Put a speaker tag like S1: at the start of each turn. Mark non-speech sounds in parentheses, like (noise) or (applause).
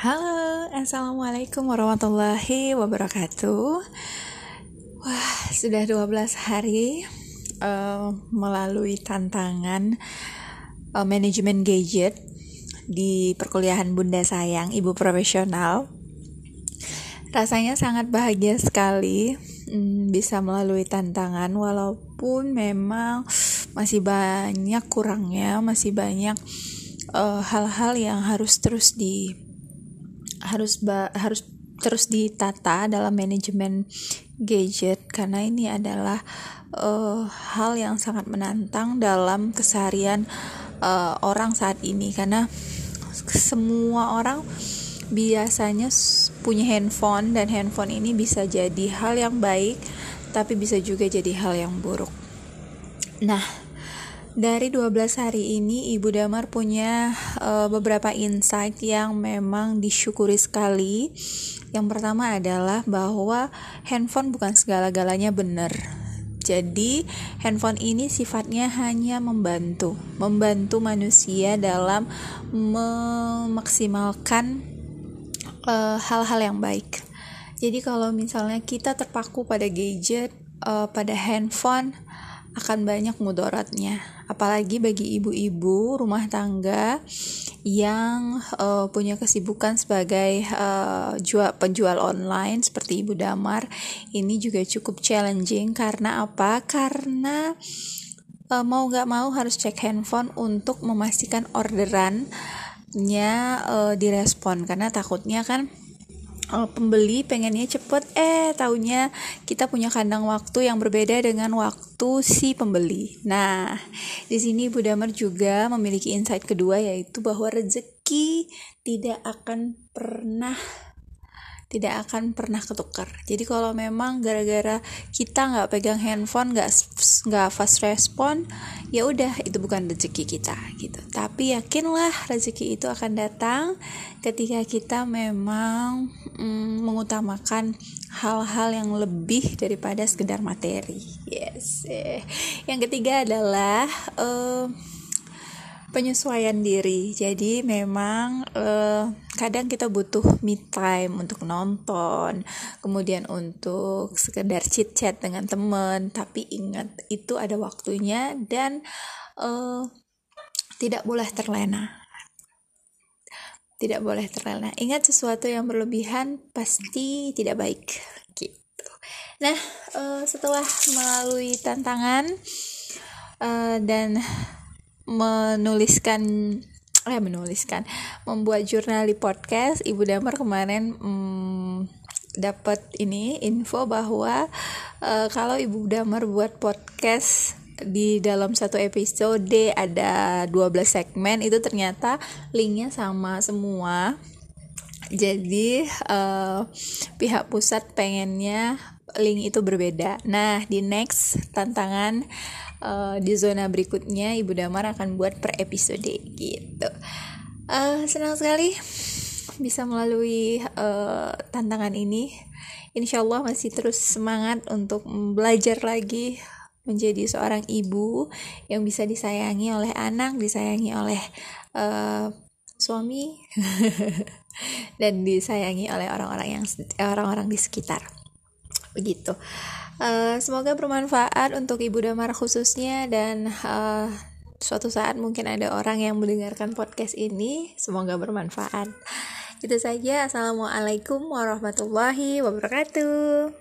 S1: Halo, Assalamualaikum warahmatullahi wabarakatuh. Wah, sudah 12 hari uh, melalui tantangan uh, manajemen gadget di perkuliahan Bunda Sayang, Ibu Profesional. Rasanya sangat bahagia sekali um, bisa melalui tantangan walaupun memang masih banyak kurangnya, masih banyak eh, hal-hal uh, yang harus terus di harus ba, harus terus ditata dalam manajemen gadget karena ini adalah uh, hal yang sangat menantang dalam keseharian uh, orang saat ini karena semua orang biasanya punya handphone dan handphone ini bisa jadi hal yang baik tapi bisa juga jadi hal yang buruk. Nah, dari 12 hari ini Ibu Damar punya uh, beberapa insight yang memang disyukuri sekali. Yang pertama adalah bahwa handphone bukan segala-galanya benar. Jadi, handphone ini sifatnya hanya membantu, membantu manusia dalam memaksimalkan eh, hal-hal uh, yang baik. Jadi, kalau misalnya kita terpaku pada gadget, uh, pada handphone, akan banyak mudaratnya. Apalagi bagi ibu-ibu rumah tangga yang uh, punya kesibukan sebagai uh, jual penjual online seperti Ibu Damar ini juga cukup challenging. Karena apa? Karena uh, mau nggak mau harus cek handphone untuk memastikan orderannya uh, direspon. Karena takutnya kan uh, pembeli pengennya cepet eh taunya kita punya kandang waktu yang berbeda dengan waktu si pembeli. Nah, di sini Bu Damar juga memiliki insight kedua yaitu bahwa rezeki tidak akan pernah tidak akan pernah ketukar. Jadi kalau memang gara-gara kita nggak pegang handphone, nggak nggak fast respon, ya udah itu bukan rezeki kita gitu. Tapi yakinlah rezeki itu akan datang ketika kita memang mm, mengutamakan hal-hal yang lebih daripada sekedar materi. Yes. Eh. Yang ketiga adalah uh, penyesuaian diri. Jadi memang uh, kadang kita butuh me time untuk nonton, kemudian untuk sekedar chit chat dengan teman. Tapi ingat itu ada waktunya dan uh, tidak boleh terlena. Tidak boleh terlena. Ingat sesuatu yang berlebihan pasti tidak baik. Gitu. Nah, uh, setelah melalui tantangan uh, dan menuliskan eh menuliskan membuat jurnal di podcast Ibu Damar kemarin hmm, dapat ini info bahwa uh, kalau Ibu Damar buat podcast di dalam satu episode ada 12 segmen itu ternyata linknya sama semua jadi uh, pihak pusat pengennya link itu berbeda nah di next tantangan uh, di zona berikutnya Ibu Damar akan buat per episode gitu. Uh, senang sekali bisa melalui uh, tantangan ini. Insya Allah masih terus semangat untuk belajar lagi menjadi seorang ibu yang bisa disayangi oleh anak, disayangi oleh uh, suami, (laughs) dan disayangi oleh orang-orang yang orang-orang di sekitar. Begitu. Uh, semoga bermanfaat untuk Ibu Damar khususnya dan uh, suatu saat mungkin ada orang yang mendengarkan podcast ini. Semoga bermanfaat. Itu saja. Assalamualaikum warahmatullahi wabarakatuh.